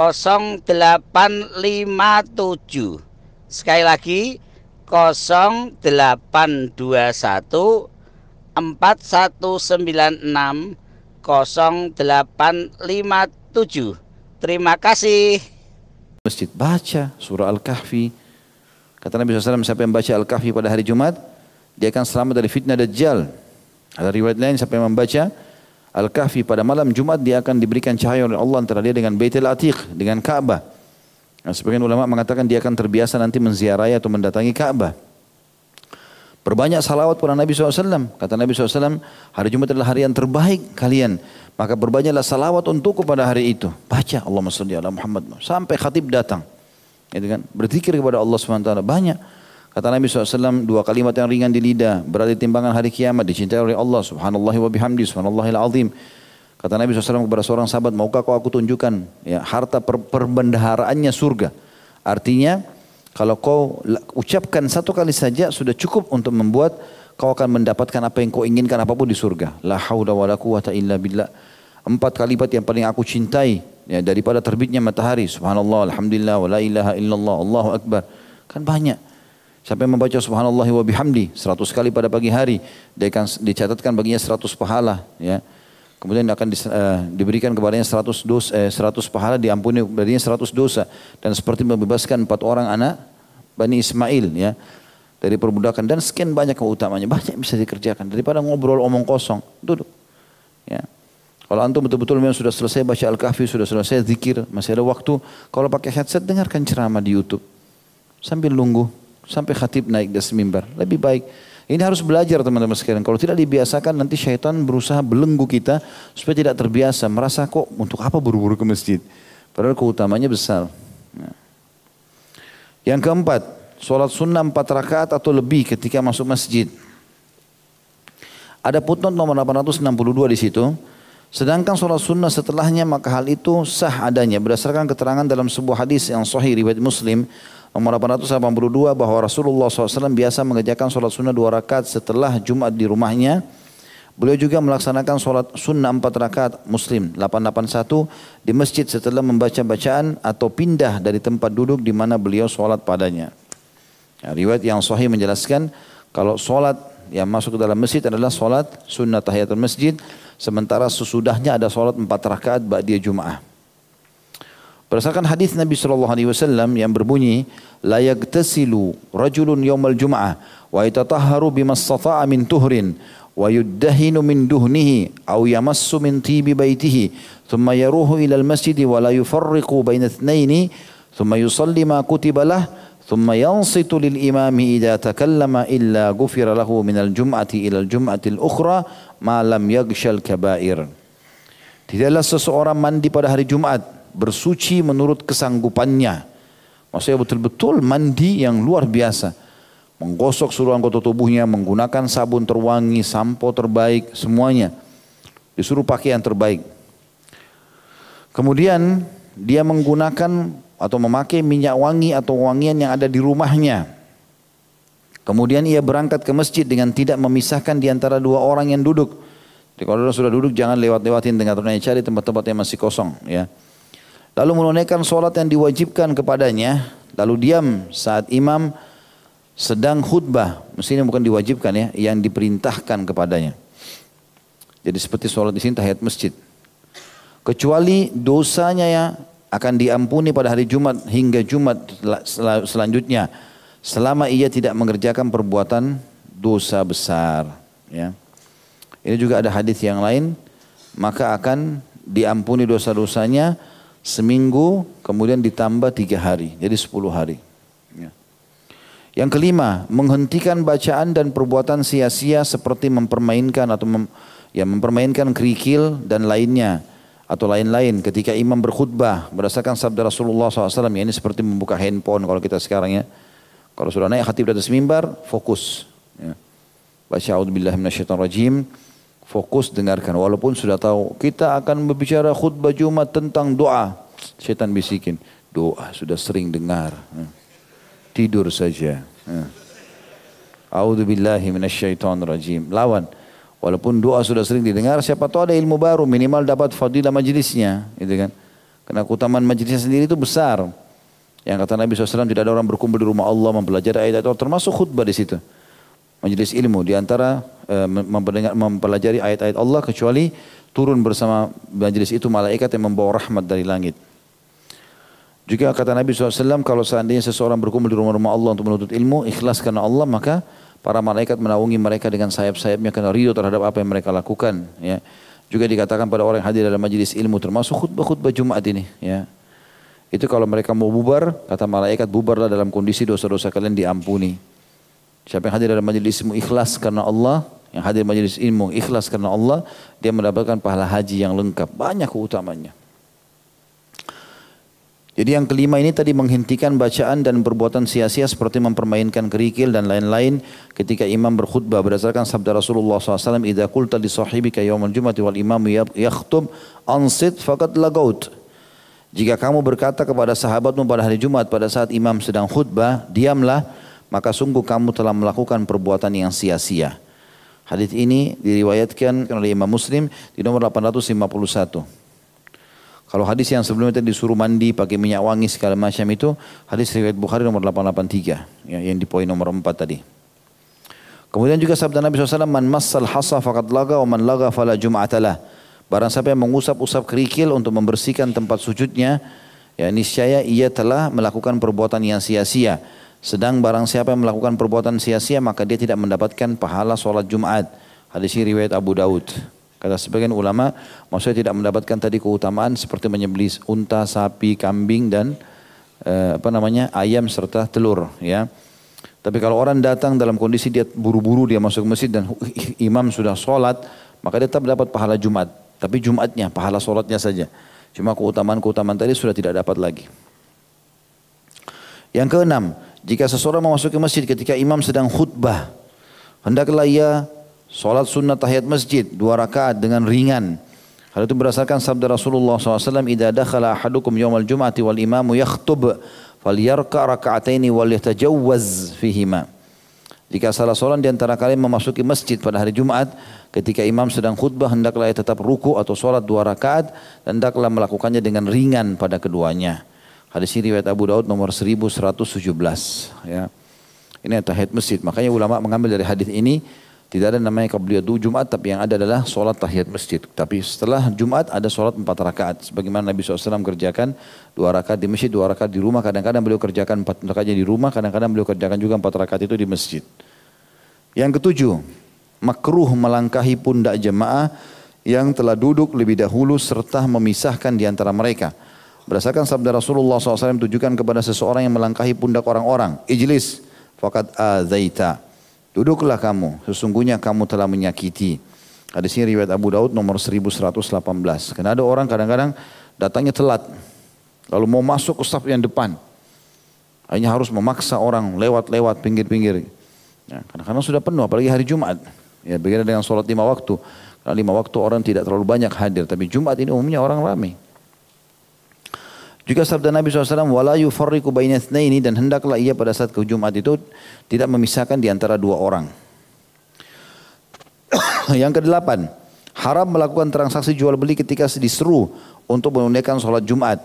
0857 Sekali lagi 0821 4196 0857 Terima kasih. Masjid baca surah Al-Kahfi. Kata Nabi SAW siapa yang baca Al-Kahfi pada hari Jumat Dia akan selamat dari fitnah Dajjal. Ada riwayat lain siapa yang membaca Al-Kahfi pada malam Jumat dia akan diberikan cahaya oleh Allah antara dia dengan Baitul Atiq dengan Ka'bah Nah, sebagian ulama mengatakan dia akan terbiasa nanti menziarahi atau mendatangi Ka'bah. Perbanyak salawat pada Nabi SAW. Kata Nabi SAW, hari Jumat adalah hari yang terbaik kalian. Maka berbanyaklah salawat untukku pada hari itu. Baca Allahumma salli Muhammad. Sampai khatib datang. Gitu kan? Berzikir kepada Allah SWT. Banyak. Kata Nabi SAW, dua kalimat yang ringan di lidah. Berada di timbangan hari kiamat. Dicintai oleh Allah. Subhanallah wa bihamdi. Subhanallahil azim. Kata Nabi SAW kepada seorang sahabat, maukah kau aku tunjukkan ya, harta per perbendaharaannya surga. Artinya, kalau kau ucapkan satu kali saja sudah cukup untuk membuat kau akan mendapatkan apa yang kau inginkan apa pun di surga. La haula wa la quwata illa billah. Empat kalimat yang paling aku cintai ya, daripada terbitnya matahari. Subhanallah, Alhamdulillah, wa la ilaha illallah, Allahu Akbar. Kan banyak. Yang membaca subhanallah wa bihamdi seratus kali pada pagi hari, dia akan dicatatkan baginya seratus pahala. Ya. Kemudian akan di, uh, diberikan kepadanya 100 dosa, eh, 100 pahala diampuni darinya 100 dosa. Dan seperti membebaskan empat orang anak Bani Ismail ya dari perbudakan. Dan sekian banyak keutamanya banyak bisa dikerjakan. Daripada ngobrol omong kosong duduk ya. Kalau antum betul-betul memang sudah selesai baca Al-Kahfi sudah selesai zikir masih ada waktu kalau pakai headset dengarkan ceramah di YouTube. Sambil nunggu sampai khatib naik dari mimbar lebih baik ini harus belajar teman-teman sekalian. Kalau tidak dibiasakan nanti syaitan berusaha belenggu kita supaya tidak terbiasa. Merasa kok untuk apa buru-buru ke masjid. Padahal keutamanya besar. Nah. Yang keempat, sholat sunnah empat rakaat atau lebih ketika masuk masjid. Ada putnot nomor 862 di situ. Sedangkan sholat sunnah setelahnya maka hal itu sah adanya berdasarkan keterangan dalam sebuah hadis yang sahih riwayat Muslim Nomor 882 bahwa Rasulullah SAW biasa mengerjakan sholat sunnah dua rakaat setelah Jumat di rumahnya. Beliau juga melaksanakan sholat sunnah empat rakaat Muslim 881 di masjid setelah membaca bacaan atau pindah dari tempat duduk di mana beliau sholat padanya. Ya, riwayat yang sahih menjelaskan kalau sholat yang masuk ke dalam masjid adalah sholat sunnah tahiyatul masjid sementara sesudahnya ada sholat empat rakaat ba'diyah Jum'ah. Berdasarkan hadis Nabi sallallahu alaihi wasallam yang berbunyi la yagtasilu rajulun yaumal jum'ah wa yatatahharu bima min tuhrin wa yuddahinu min duhnihi aw yamassu min tibi baitihi thumma yaruhu ila al-masjid wa la yufarriqu baina ithnaini thumma yusalli ma kutiba lah thumma yansitu lil imami idza takallama illa ghufira lahu min al-jum'ati ila al-jum'ati al-ukhra ma lam yaghshal kaba'ir. Tidaklah seseorang mandi pada hari Jumat bersuci menurut kesanggupannya. Maksudnya betul-betul mandi yang luar biasa. Menggosok seluruh anggota tubuhnya, menggunakan sabun terwangi, sampo terbaik, semuanya. Disuruh pakai yang terbaik. Kemudian dia menggunakan atau memakai minyak wangi atau wangian yang ada di rumahnya. Kemudian ia berangkat ke masjid dengan tidak memisahkan di antara dua orang yang duduk. Jadi kalau sudah duduk jangan lewat-lewatin tengah tengah cari tempat-tempat yang masih kosong ya. Lalu menunaikan sholat yang diwajibkan kepadanya. Lalu diam saat imam sedang khutbah. Mestinya bukan diwajibkan ya. Yang diperintahkan kepadanya. Jadi seperti sholat di sini tahiyat masjid. Kecuali dosanya ya akan diampuni pada hari Jumat hingga Jumat selanjutnya. Selama ia tidak mengerjakan perbuatan dosa besar. Ya. Ini juga ada hadis yang lain. Maka akan diampuni dosa-dosanya seminggu kemudian ditambah tiga hari jadi sepuluh hari ya. yang kelima menghentikan bacaan dan perbuatan sia-sia seperti mempermainkan atau mem, yang mempermainkan kerikil dan lainnya atau lain-lain ketika imam berkhutbah berdasarkan sabda Rasulullah SAW ya ini seperti membuka handphone kalau kita sekarang ya kalau sudah naik khatib di atas mimbar fokus ya. baca a'udzubillah rajim fokus dengarkan walaupun sudah tahu kita akan berbicara khutbah Jumat tentang doa setan bisikin doa sudah sering dengar ya. tidur saja ya. A'udzubillahi rajim lawan Walaupun doa sudah sering didengar, siapa tahu ada ilmu baru, minimal dapat fadilah majlisnya, gitu kan. Karena keutamaan majlisnya sendiri itu besar. Yang kata Nabi SAW tidak ada orang berkumpul di rumah Allah mempelajari ayat Allah, termasuk khutbah di situ. Majelis ilmu di antara e, mempelajari ayat-ayat Allah kecuali turun bersama majelis itu malaikat yang membawa rahmat dari langit. Juga kata Nabi SAW kalau seandainya seseorang berkumpul di rumah-rumah Allah untuk menuntut ilmu, ikhlas karena Allah maka Para malaikat menaungi mereka dengan sayap-sayapnya karena ridho terhadap apa yang mereka lakukan. Ya. Juga dikatakan pada orang yang hadir dalam majlis ilmu termasuk khutbah-khutbah Jumat ini. Ya. Itu kalau mereka mau bubar, kata malaikat bubarlah dalam kondisi dosa-dosa kalian diampuni. Siapa yang hadir dalam majlis ilmu ikhlas karena Allah, yang hadir majlis ilmu ikhlas karena Allah, dia mendapatkan pahala haji yang lengkap. Banyak keutamanya. Jadi yang kelima ini tadi menghentikan bacaan dan perbuatan sia-sia seperti mempermainkan kerikil dan lain-lain ketika imam berkhutbah berdasarkan sabda Rasulullah SAW idza qulta li sahibika yawmal jumati wal imam yakhtub ansit faqad lagaut jika kamu berkata kepada sahabatmu pada hari Jumat pada saat imam sedang khutbah diamlah maka sungguh kamu telah melakukan perbuatan yang sia-sia hadis ini diriwayatkan oleh Imam Muslim di nomor 851 kalau hadis yang sebelumnya tadi disuruh mandi pakai minyak wangi segala macam itu, hadis riwayat Bukhari nomor 883 ya, yang di poin nomor 4 tadi. Kemudian juga sabda Nabi SAW, Man massal hasa faqad laga wa man laga fala jum'atalah. Barang siapa yang mengusap-usap kerikil untuk membersihkan tempat sujudnya, ya niscaya ia telah melakukan perbuatan yang sia-sia. Sedang barang siapa yang melakukan perbuatan sia-sia maka dia tidak mendapatkan pahala sholat Jumat. Hadis riwayat Abu Daud. Kata sebagian ulama, maksudnya tidak mendapatkan tadi keutamaan seperti menyembelih unta, sapi, kambing dan eh, apa namanya ayam serta telur. Ya. Tapi kalau orang datang dalam kondisi dia buru-buru dia masuk masjid dan imam sudah sholat, maka dia tetap dapat pahala Jumat. Tapi Jumatnya, pahala sholatnya saja. Cuma keutamaan-keutamaan tadi sudah tidak dapat lagi. Yang keenam, jika seseorang memasuki masjid ketika imam sedang khutbah, hendaklah ia Salat sunnah tahiyat masjid dua rakaat dengan ringan. Hal itu berdasarkan sabda Rasulullah SAW, "Idza dakhala ahadukum yawmal jum'ati wal imamu yakhtub, falyarka raka'ataini wal yatajawwaz fihima." Jika salah seorang di antara kalian memasuki masjid pada hari Jumat, ketika imam sedang khutbah, hendaklah ia tetap ruku atau sholat dua rakaat, dan hendaklah melakukannya dengan ringan pada keduanya. Hadis ini riwayat Abu Daud nomor 1117. Ya. Ini tahiyat masjid. Makanya ulama mengambil dari hadis ini tidak ada namanya qabliyatu Jumat tapi yang ada adalah solat tahiyat masjid. Tapi setelah Jumat ada solat empat rakaat. Sebagaimana Nabi SAW kerjakan dua rakaat di masjid, dua rakaat di rumah. Kadang-kadang beliau kerjakan empat rakaatnya di rumah, kadang-kadang beliau kerjakan juga empat rakaat itu di masjid. Yang ketujuh, makruh melangkahi pundak jemaah yang telah duduk lebih dahulu serta memisahkan di antara mereka. Berdasarkan sabda Rasulullah SAW tujukan kepada seseorang yang melangkahi pundak orang-orang. Ijlis, fakat azaita Duduklah kamu, sesungguhnya kamu telah menyakiti. Hadis ini riwayat Abu Daud nomor 1118. Karena ada orang kadang-kadang datangnya telat. Lalu mau masuk ke staf yang depan. Hanya harus memaksa orang lewat-lewat pinggir-pinggir. Ya, kadang-kadang sudah penuh, apalagi hari Jumat. Ya, begitu dengan sholat lima waktu. Karena lima waktu orang tidak terlalu banyak hadir. Tapi Jumat ini umumnya orang ramai. Juga sabda Nabi SAW, wala yufarriku ini dan hendaklah ia pada saat ke Jumat itu tidak memisahkan di antara dua orang. Yang kedelapan, haram melakukan transaksi jual beli ketika diseru untuk menunaikan sholat Jumat.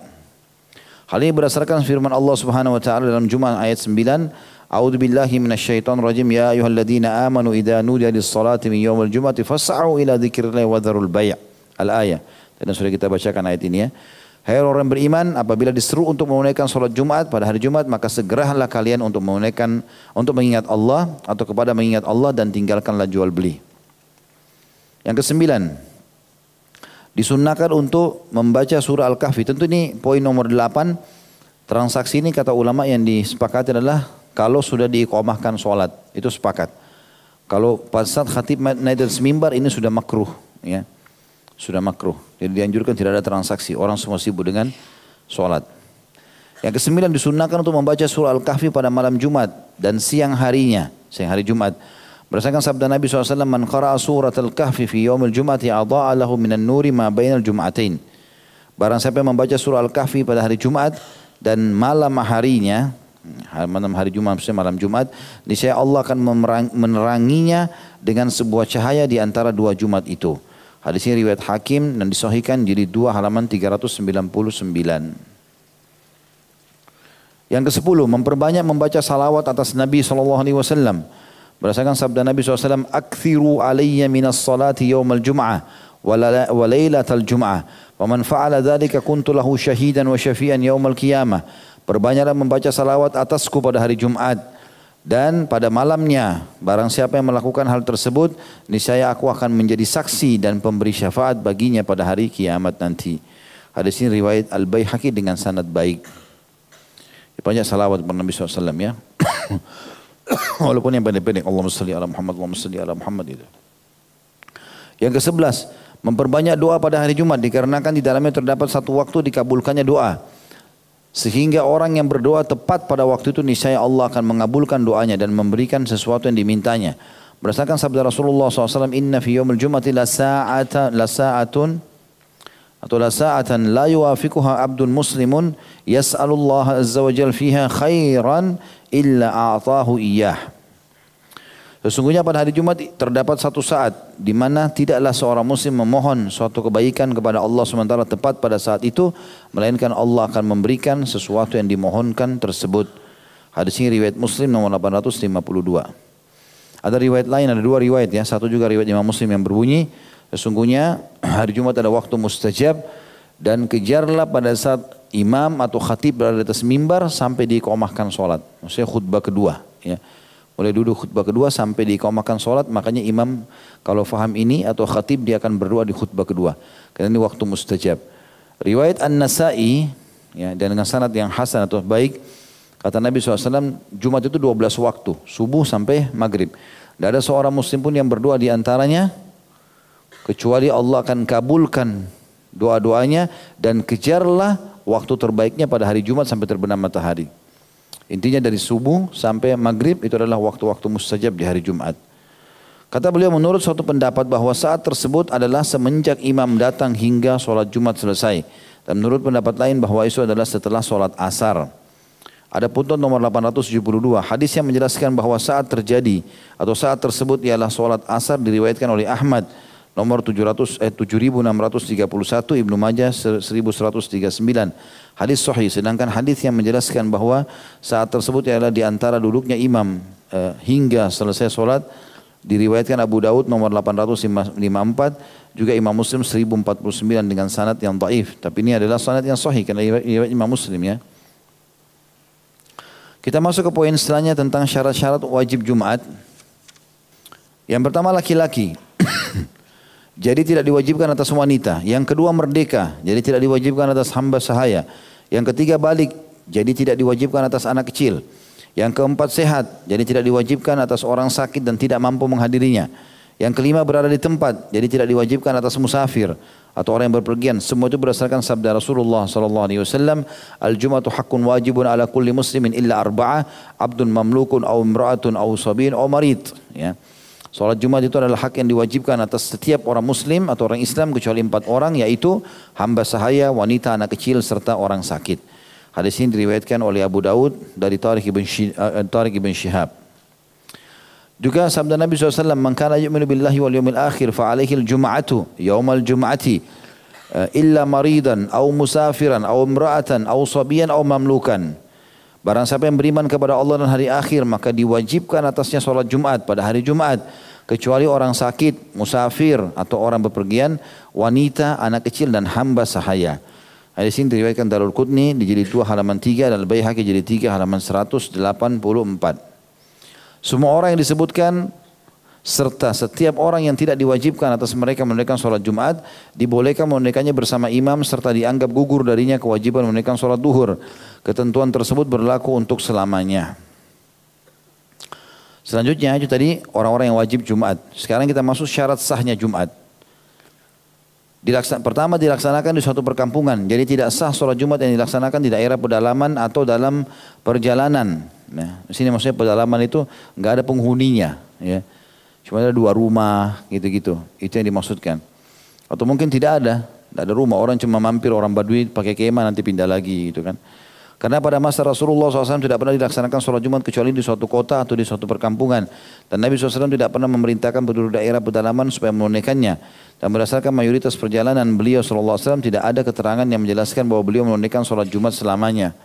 Hal ini berdasarkan firman Allah Subhanahu wa taala dalam Jumat ayat 9, A'udzu billahi minasyaitonir rajim ya ayyuhalladzina amanu idza nudiya lis-salati min yaumil jum'ati fas'au ila dzikrillahi wa dzarul bai'. Al-ayah. Dan sudah kita bacakan ayat ini ya. Hai orang beriman, apabila diseru untuk menunaikan sholat Jumat pada hari Jumat, maka segeralah kalian untuk menunaikan, untuk mengingat Allah atau kepada mengingat Allah dan tinggalkanlah jual beli. Yang kesembilan, disunnahkan untuk membaca surah Al-Kahfi. Tentu ini poin nomor delapan. Transaksi ini kata ulama yang disepakati adalah kalau sudah diikomahkan sholat, itu sepakat. Kalau pada saat khatib naik dari semimbar ini sudah makruh. ya. Sudah makruh. Jadi dianjurkan tidak ada transaksi. Orang semua sibuk dengan sholat. Yang kesembilan disunahkan untuk membaca surah Al-Kahfi pada malam Jumat dan siang harinya, siang hari Jumat. Berdasarkan sabda Nabi SAW, Man qara'a surat Al-Kahfi fi yawmil Jum'ati adha'a lahu minan nuri ma bainal Jum'atain. Barang siapa yang membaca surah Al-Kahfi pada hari Jumat dan malam harinya, malam hari Jumat maksudnya malam Jumat, niscaya Allah akan meneranginya dengan sebuah cahaya di antara dua Jumat itu. Hadis ini riwayat Hakim dan disahihkan jadi dua halaman 399. Yang ke sepuluh, memperbanyak membaca salawat atas Nabi SAW. Berdasarkan sabda Nabi SAW, Akthiru alaiya minas salati yawmal jum'ah wa laylatal jum'ah. Wa man fa'ala dhalika kuntu lahu syahidan wa syafi'an yawmal qiyamah. Perbanyaklah membaca salawat atasku pada hari Jumat dan pada malamnya, barang siapa yang melakukan hal tersebut, niscaya aku akan menjadi saksi dan pemberi syafaat baginya pada hari kiamat nanti. Hadis ini riwayat Al-Baihaqi dengan sanad baik. Banyak salawat kepada Nabi SAW ya. Walaupun yang pendek-pendek. Allahumma salli ala Muhammad, Allahumma salli ala Muhammad itu. Yang ke sebelas, memperbanyak doa pada hari Jumat dikarenakan di dalamnya terdapat satu waktu dikabulkannya doa. Sehingga orang yang berdoa tepat pada waktu itu niscaya Allah akan mengabulkan doanya dan memberikan sesuatu yang dimintanya. Berdasarkan sabda Rasulullah SAW, Inna fi yawmil jumati la, sa'ata, la sa'atun atau la sa'atan la yuafikuha abdun muslimun yas'alullah azza wa jal fiha khairan illa a'tahu iyah. Sesungguhnya pada hari Jumat terdapat satu saat di mana tidaklah seorang muslim memohon suatu kebaikan kepada Allah sementara tepat pada saat itu melainkan Allah akan memberikan sesuatu yang dimohonkan tersebut. Hadis ini riwayat Muslim nomor 852. Ada riwayat lain, ada dua riwayat ya. Satu juga riwayat Imam Muslim yang berbunyi, sesungguhnya hari Jumat ada waktu mustajab dan kejarlah pada saat imam atau khatib berada di atas mimbar sampai diikomahkan sholat. Maksudnya khutbah kedua. Ya. Mulai duduk khutbah kedua sampai diikomakan sholat, makanya imam kalau faham ini atau khatib dia akan berdoa di khutbah kedua. Karena ini waktu mustajab. Riwayat An-Nasai ya, dan dengan sanad yang hasan atau baik, kata Nabi SAW, Jumat itu 12 waktu, subuh sampai maghrib. Tidak ada seorang muslim pun yang berdoa di antaranya, kecuali Allah akan kabulkan doa-doanya dan kejarlah waktu terbaiknya pada hari Jumat sampai terbenam matahari. Intinya dari subuh sampai maghrib itu adalah waktu-waktu mustajab di hari Jumat. Kata beliau menurut suatu pendapat bahwa saat tersebut adalah semenjak imam datang hingga sholat Jumat selesai. Dan menurut pendapat lain bahwa itu adalah setelah sholat asar. Ada putun nomor 872 hadis yang menjelaskan bahwa saat terjadi atau saat tersebut ialah sholat asar diriwayatkan oleh Ahmad nomor 700 eh, 7631 Ibnu Majah 1139 hadis sahih sedangkan hadis yang menjelaskan bahwa saat tersebut adalah di antara duduknya imam eh, hingga selesai solat diriwayatkan Abu Daud nomor 854 juga Imam Muslim 1049 dengan sanad yang dhaif. Tapi ini adalah sanad yang sahih karena riwayat Imam Muslim ya. Kita masuk ke poin selanjutnya tentang syarat-syarat wajib Jumat yang pertama laki-laki Jadi tidak diwajibkan atas wanita. Yang kedua merdeka. Jadi tidak diwajibkan atas hamba sahaya. Yang ketiga balik. Jadi tidak diwajibkan atas anak kecil. Yang keempat sehat. Jadi tidak diwajibkan atas orang sakit dan tidak mampu menghadirinya. Yang kelima berada di tempat. Jadi tidak diwajibkan atas musafir atau orang yang berpergian. Semua itu berdasarkan sabda Rasulullah wasallam, "Al-jum'atu haqqun wajibun ala kulli muslimin illa arba'ah, abdun mamlukun aw imra'atun aw sabin aw marid." Ya. Salat Jumat itu adalah hak yang diwajibkan atas setiap orang muslim atau orang Islam kecuali empat orang yaitu hamba sahaya, wanita, anak kecil serta orang sakit. Hadis ini diriwayatkan oleh Abu Daud dari Tariq ibn, uh, Tariq ibn Shihab. Juga sabda Nabi SAW, Man kana yu'minu billahi wal yawmil akhir fa'alaihi al-jum'atu yawmal jum'ati uh, illa maridan au musafiran au imra'atan au sabiyan au mamlukan. Barang siapa yang beriman kepada Allah dan hari akhir maka diwajibkan atasnya sholat Jumat pada hari Jumat kecuali orang sakit, musafir atau orang bepergian, wanita, anak kecil dan hamba sahaya. Hadis ini diriwayatkan Darul Qutni di jilid 2 halaman 3 dan Al-Baihaqi jilid 3 halaman 184. Semua orang yang disebutkan serta setiap orang yang tidak diwajibkan atas mereka menunaikan sholat Jumat dibolehkan menunaikannya bersama imam serta dianggap gugur darinya kewajiban menunaikan sholat duhur. Ketentuan tersebut berlaku untuk selamanya. Selanjutnya itu tadi orang-orang yang wajib Jumat. Sekarang kita masuk syarat sahnya Jumat. Dilaksan, pertama dilaksanakan di suatu perkampungan. Jadi tidak sah sholat Jumat yang dilaksanakan di daerah pedalaman atau dalam perjalanan. Nah, di sini maksudnya pedalaman itu nggak ada penghuninya, ya. Cuma ada dua rumah, gitu-gitu. Itu yang dimaksudkan. Atau mungkin tidak ada, tidak ada rumah. Orang cuma mampir orang Badui pakai kemah nanti pindah lagi, gitu kan. Karena pada masa Rasulullah SAW tidak pernah dilaksanakan sholat Jumat kecuali di suatu kota atau di suatu perkampungan. Dan Nabi SAW tidak pernah memerintahkan penduduk daerah pedalaman supaya menunaikannya. Dan berdasarkan mayoritas perjalanan beliau SAW tidak ada keterangan yang menjelaskan bahwa beliau menunaikan sholat Jumat selamanya.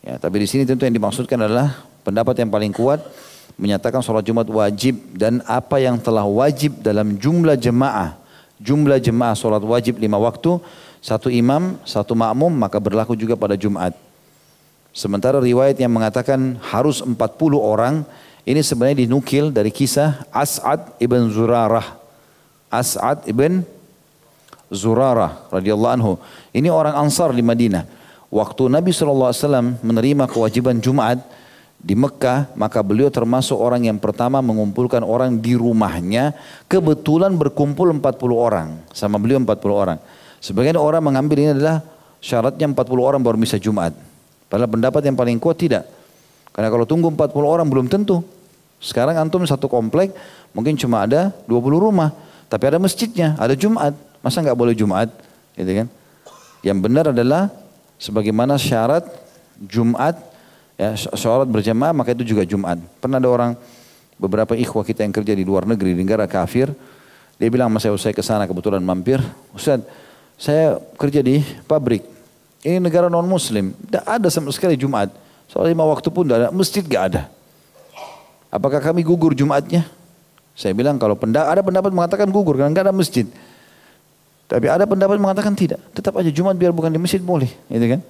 Ya, tapi di sini tentu yang dimaksudkan adalah pendapat yang paling kuat menyatakan sholat Jumat wajib dan apa yang telah wajib dalam jumlah jemaah. Jumlah jemaah sholat wajib lima waktu, satu imam, satu makmum, maka berlaku juga pada Jumat. Sementara riwayat yang mengatakan harus 40 orang ini sebenarnya dinukil dari kisah As'ad ibn Zurarah. As'ad ibn Zurarah radhiyallahu anhu. Ini orang Ansar di Madinah. Waktu Nabi SAW menerima kewajiban Jumat di Mekah, maka beliau termasuk orang yang pertama mengumpulkan orang di rumahnya. Kebetulan berkumpul 40 orang. Sama beliau 40 orang. Sebagian orang mengambil ini adalah syaratnya 40 orang baru bisa Jumat. Padahal pendapat yang paling kuat tidak. Karena kalau tunggu 40 orang belum tentu. Sekarang antum satu komplek mungkin cuma ada 20 rumah. Tapi ada masjidnya, ada Jumat. Masa nggak boleh Jumat? Gitu kan? Yang benar adalah sebagaimana syarat Jumat, ya, syarat berjamaah maka itu juga Jumat. Pernah ada orang, beberapa ikhwah kita yang kerja di luar negeri, di negara kafir, dia bilang sama saya, saya ke sana kebetulan mampir, Ustaz, saya kerja di pabrik, ini negara non muslim. Tidak ada sama sekali Jumat. Soal lima waktu pun tidak ada. Masjid tidak ada. Apakah kami gugur Jumatnya? Saya bilang kalau pendapat, ada pendapat mengatakan gugur karena nggak ada masjid. Tapi ada pendapat mengatakan tidak. Tetap aja Jumat biar bukan di masjid boleh. Gitu kan?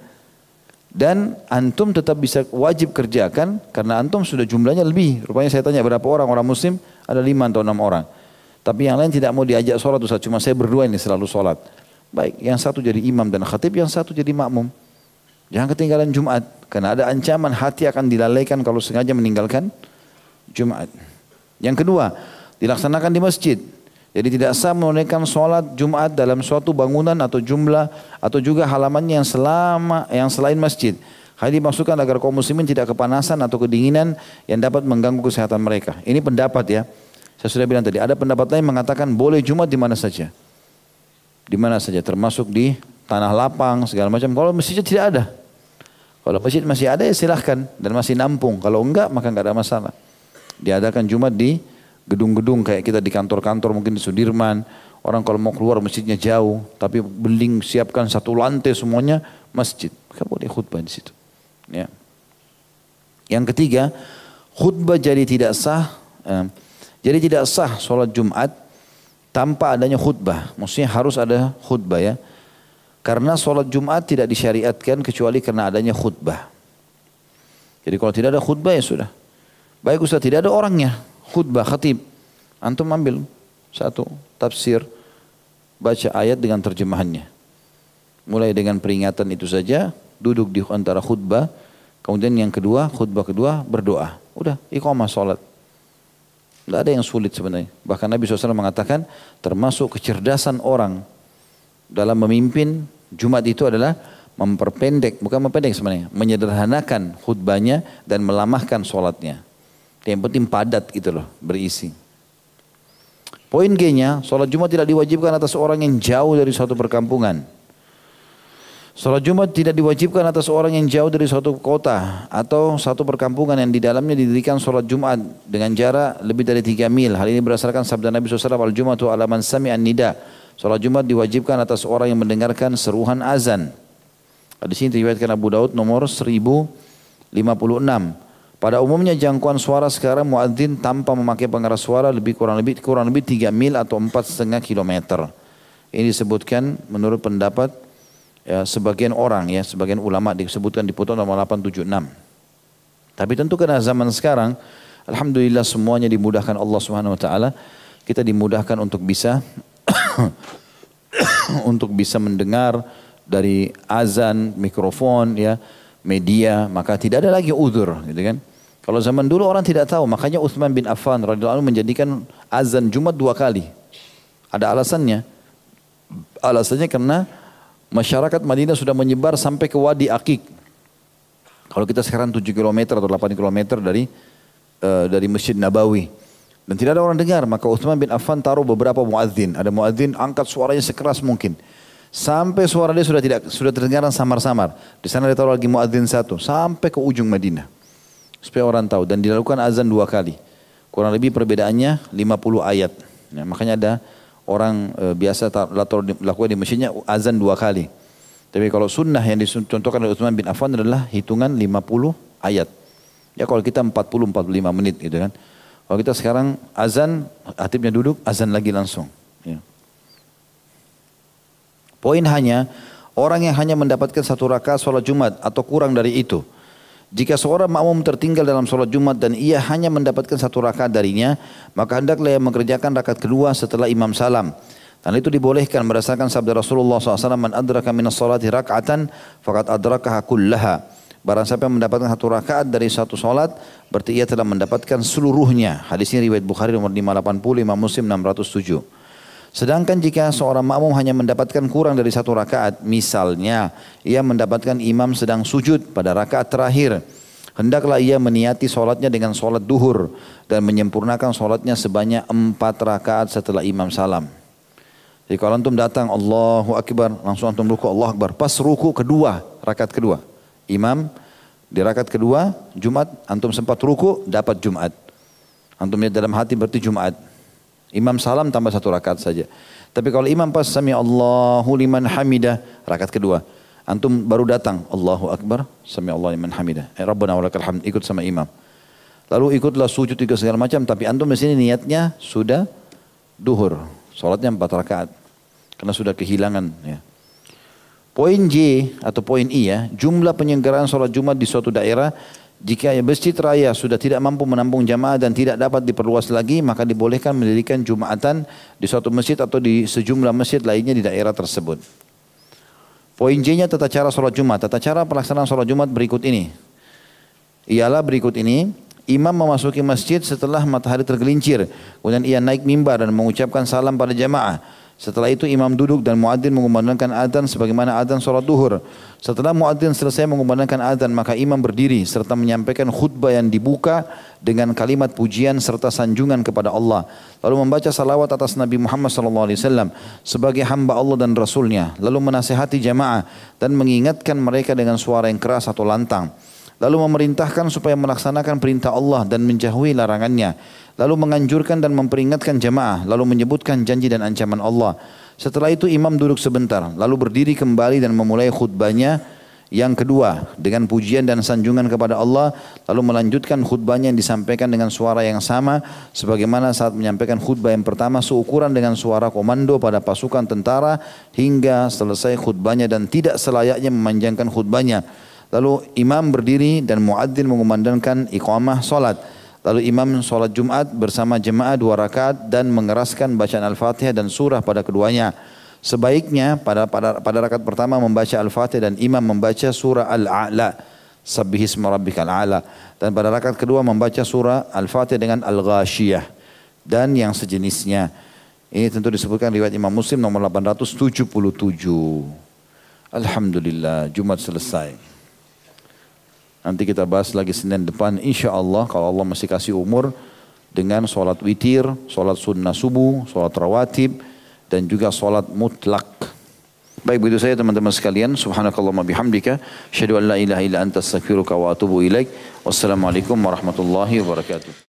Dan antum tetap bisa wajib kerjakan karena antum sudah jumlahnya lebih. Rupanya saya tanya berapa orang orang muslim? Ada lima atau enam orang. Tapi yang lain tidak mau diajak sholat Ustaz. Cuma saya berdua ini selalu sholat. Baik, yang satu jadi imam dan khatib, yang satu jadi makmum. Jangan ketinggalan Jumat. Karena ada ancaman hati akan dilalaikan kalau sengaja meninggalkan Jumat. Yang kedua, dilaksanakan di masjid. Jadi tidak sah menunaikan sholat Jumat dalam suatu bangunan atau jumlah atau juga halamannya yang selama yang selain masjid. Hal dimaksudkan agar kaum muslimin tidak kepanasan atau kedinginan yang dapat mengganggu kesehatan mereka. Ini pendapat ya. Saya sudah bilang tadi, ada pendapat lain mengatakan boleh Jumat di mana saja di mana saja termasuk di tanah lapang segala macam. Kalau masjidnya tidak ada. Kalau masjid masih ada ya silahkan dan masih nampung. Kalau enggak maka enggak ada masalah. Diadakan Jumat di gedung-gedung kayak kita di kantor-kantor mungkin di Sudirman. Orang kalau mau keluar masjidnya jauh, tapi beling siapkan satu lantai semuanya masjid. Maka boleh khutbah di situ. Ya. Yang ketiga, khutbah jadi tidak sah. Eh, jadi tidak sah sholat Jumat tanpa adanya khutbah. Maksudnya harus ada khutbah ya. Karena sholat Jumat tidak disyariatkan kecuali karena adanya khutbah. Jadi kalau tidak ada khutbah ya sudah. Baik Ustaz tidak ada orangnya. Khutbah, khatib. Antum ambil satu tafsir. Baca ayat dengan terjemahannya. Mulai dengan peringatan itu saja. Duduk di antara khutbah. Kemudian yang kedua, khutbah kedua berdoa. Udah, iqamah sholat. Tidak ada yang sulit sebenarnya. Bahkan Nabi SAW mengatakan termasuk kecerdasan orang dalam memimpin Jumat itu adalah memperpendek, bukan memperpendek sebenarnya, menyederhanakan khutbahnya dan melamahkan sholatnya. Yang penting padat gitu loh, berisi. Poin G-nya, sholat Jumat tidak diwajibkan atas orang yang jauh dari suatu perkampungan. Salat Jumat tidak diwajibkan atas orang yang jauh dari suatu kota atau satu perkampungan yang di dalamnya didirikan salat Jumat dengan jarak lebih dari tiga mil. Hal ini berdasarkan sabda Nabi SAW, Al-Jumatu alaman sami an-nida. Salat Jumat diwajibkan atas orang yang mendengarkan seruhan azan. Di sini diriwayatkan Abu Daud nomor 1056. Pada umumnya jangkauan suara sekarang muadzin tanpa memakai pengeras suara lebih kurang lebih kurang lebih 3 mil atau empat setengah kilometer. Ini disebutkan menurut pendapat ya, sebagian orang ya, sebagian ulama disebutkan di putusan nomor 876. Tapi tentu karena zaman sekarang, alhamdulillah semuanya dimudahkan Allah Subhanahu wa taala, kita dimudahkan untuk bisa untuk bisa mendengar dari azan, mikrofon ya, media, maka tidak ada lagi udur gitu kan. Kalau zaman dulu orang tidak tahu, makanya Uthman bin Affan radhiyallahu anhu menjadikan azan Jumat dua kali. Ada alasannya. Alasannya karena masyarakat Madinah sudah menyebar sampai ke Wadi Akik. Kalau kita sekarang 7 km atau 8 km dari uh, dari Masjid Nabawi. Dan tidak ada orang dengar, maka Uthman bin Affan taruh beberapa muadzin. Ada muadzin angkat suaranya sekeras mungkin. Sampai suara dia sudah tidak sudah terdengar samar-samar. Di sana dia taruh lagi muadzin satu sampai ke ujung Madinah. Supaya orang tahu dan dilakukan azan dua kali. Kurang lebih perbedaannya 50 ayat. Ya, makanya ada orang e, biasa lakukan di masjidnya azan dua kali. Tapi kalau sunnah yang dicontohkan oleh Utsman bin Affan adalah hitungan 50 ayat. Ya kalau kita 40-45 menit gitu kan. Kalau kita sekarang azan, hatibnya duduk, azan lagi langsung. Ya. Poin hanya, orang yang hanya mendapatkan satu rakaat sholat Jumat atau kurang dari itu. Jika seorang makmum tertinggal dalam sholat Jumat dan ia hanya mendapatkan satu rakaat darinya, maka hendaklah ia mengerjakan rakaat kedua setelah imam salam. Dan itu dibolehkan berdasarkan sabda Rasulullah SAW, Man adraka minas salati raka'atan, fakat adrakaha kullaha. Barang siapa yang mendapatkan satu rakaat dari satu sholat, berarti ia telah mendapatkan seluruhnya. Hadis ini riwayat Bukhari nomor 580, Imam Muslim 607. Sedangkan jika seorang makmum hanya mendapatkan kurang dari satu rakaat, misalnya ia mendapatkan imam sedang sujud pada rakaat terakhir, hendaklah ia meniati sholatnya dengan sholat duhur dan menyempurnakan sholatnya sebanyak empat rakaat setelah imam salam. Jadi kalau antum datang Allahu Akbar, langsung antum ruku Allah Akbar. Pas ruku kedua, rakaat kedua. Imam di rakaat kedua, Jumat, antum sempat ruku, dapat Jumat. Antum lihat dalam hati berarti Jumat. Imam salam tambah satu rakaat saja. Tapi kalau imam pas sami Allahu liman hamidah rakaat kedua. Antum baru datang Allahu Akbar sami Allah liman hamidah. Eh, Rabbana walakal hamd ikut sama imam. Lalu ikutlah sujud tiga segala macam tapi antum di sini niatnya sudah duhur. Salatnya empat rakaat. Karena sudah kehilangan ya. Poin J atau poin I ya, jumlah penyelenggaraan sholat Jumat di suatu daerah jika masjid raya sudah tidak mampu menampung jamaah dan tidak dapat diperluas lagi, maka dibolehkan mendirikan jumatan di suatu masjid atau di sejumlah masjid lainnya di daerah tersebut. Poin J-nya tata cara sholat Jumat. Tata cara pelaksanaan sholat Jumat berikut ini. Ialah berikut ini, imam memasuki masjid setelah matahari tergelincir. Kemudian ia naik mimbar dan mengucapkan salam pada jamaah. Setelah itu imam duduk dan muadzin mengumandangkan adzan sebagaimana adzan sholat duhur. Setelah muadzin selesai mengumandangkan adzan maka imam berdiri serta menyampaikan khutbah yang dibuka dengan kalimat pujian serta sanjungan kepada Allah. Lalu membaca salawat atas Nabi Muhammad SAW sebagai hamba Allah dan Rasulnya. Lalu menasehati jamaah dan mengingatkan mereka dengan suara yang keras atau lantang. Lalu memerintahkan supaya melaksanakan perintah Allah dan menjauhi larangannya. Lalu menganjurkan dan memperingatkan jemaah, lalu menyebutkan janji dan ancaman Allah. Setelah itu imam duduk sebentar, lalu berdiri kembali dan memulai khutbahnya yang kedua dengan pujian dan sanjungan kepada Allah. Lalu melanjutkan khutbahnya yang disampaikan dengan suara yang sama. Sebagaimana saat menyampaikan khutbah yang pertama seukuran dengan suara komando pada pasukan tentara hingga selesai khutbahnya dan tidak selayaknya memanjangkan khutbahnya lalu imam berdiri dan muadzin mengumandangkan iqamah salat Lalu imam sholat Jumat bersama jemaah dua rakaat dan mengeraskan bacaan Al-Fatihah dan surah pada keduanya. Sebaiknya pada pada pada rakaat pertama membaca Al-Fatihah dan imam membaca surah Al-A'la. Sabbihisma rabbikal a'la. Dan pada rakaat kedua membaca surah Al-Fatihah dengan Al-Ghashiyah dan yang sejenisnya. Ini tentu disebutkan riwayat Imam Muslim nomor 877. Alhamdulillah, Jumat selesai. Nanti kita bahas lagi Senin depan insya Allah kalau Allah masih kasih umur dengan sholat witir, sholat sunnah subuh, sholat rawatib dan juga sholat mutlak. Baik begitu saya teman-teman sekalian. Subhanakallahumma bihamdika. Asyhadu an la ilaha illa anta astaghfiruka wa atubu ilaik. Wassalamualaikum warahmatullahi wabarakatuh.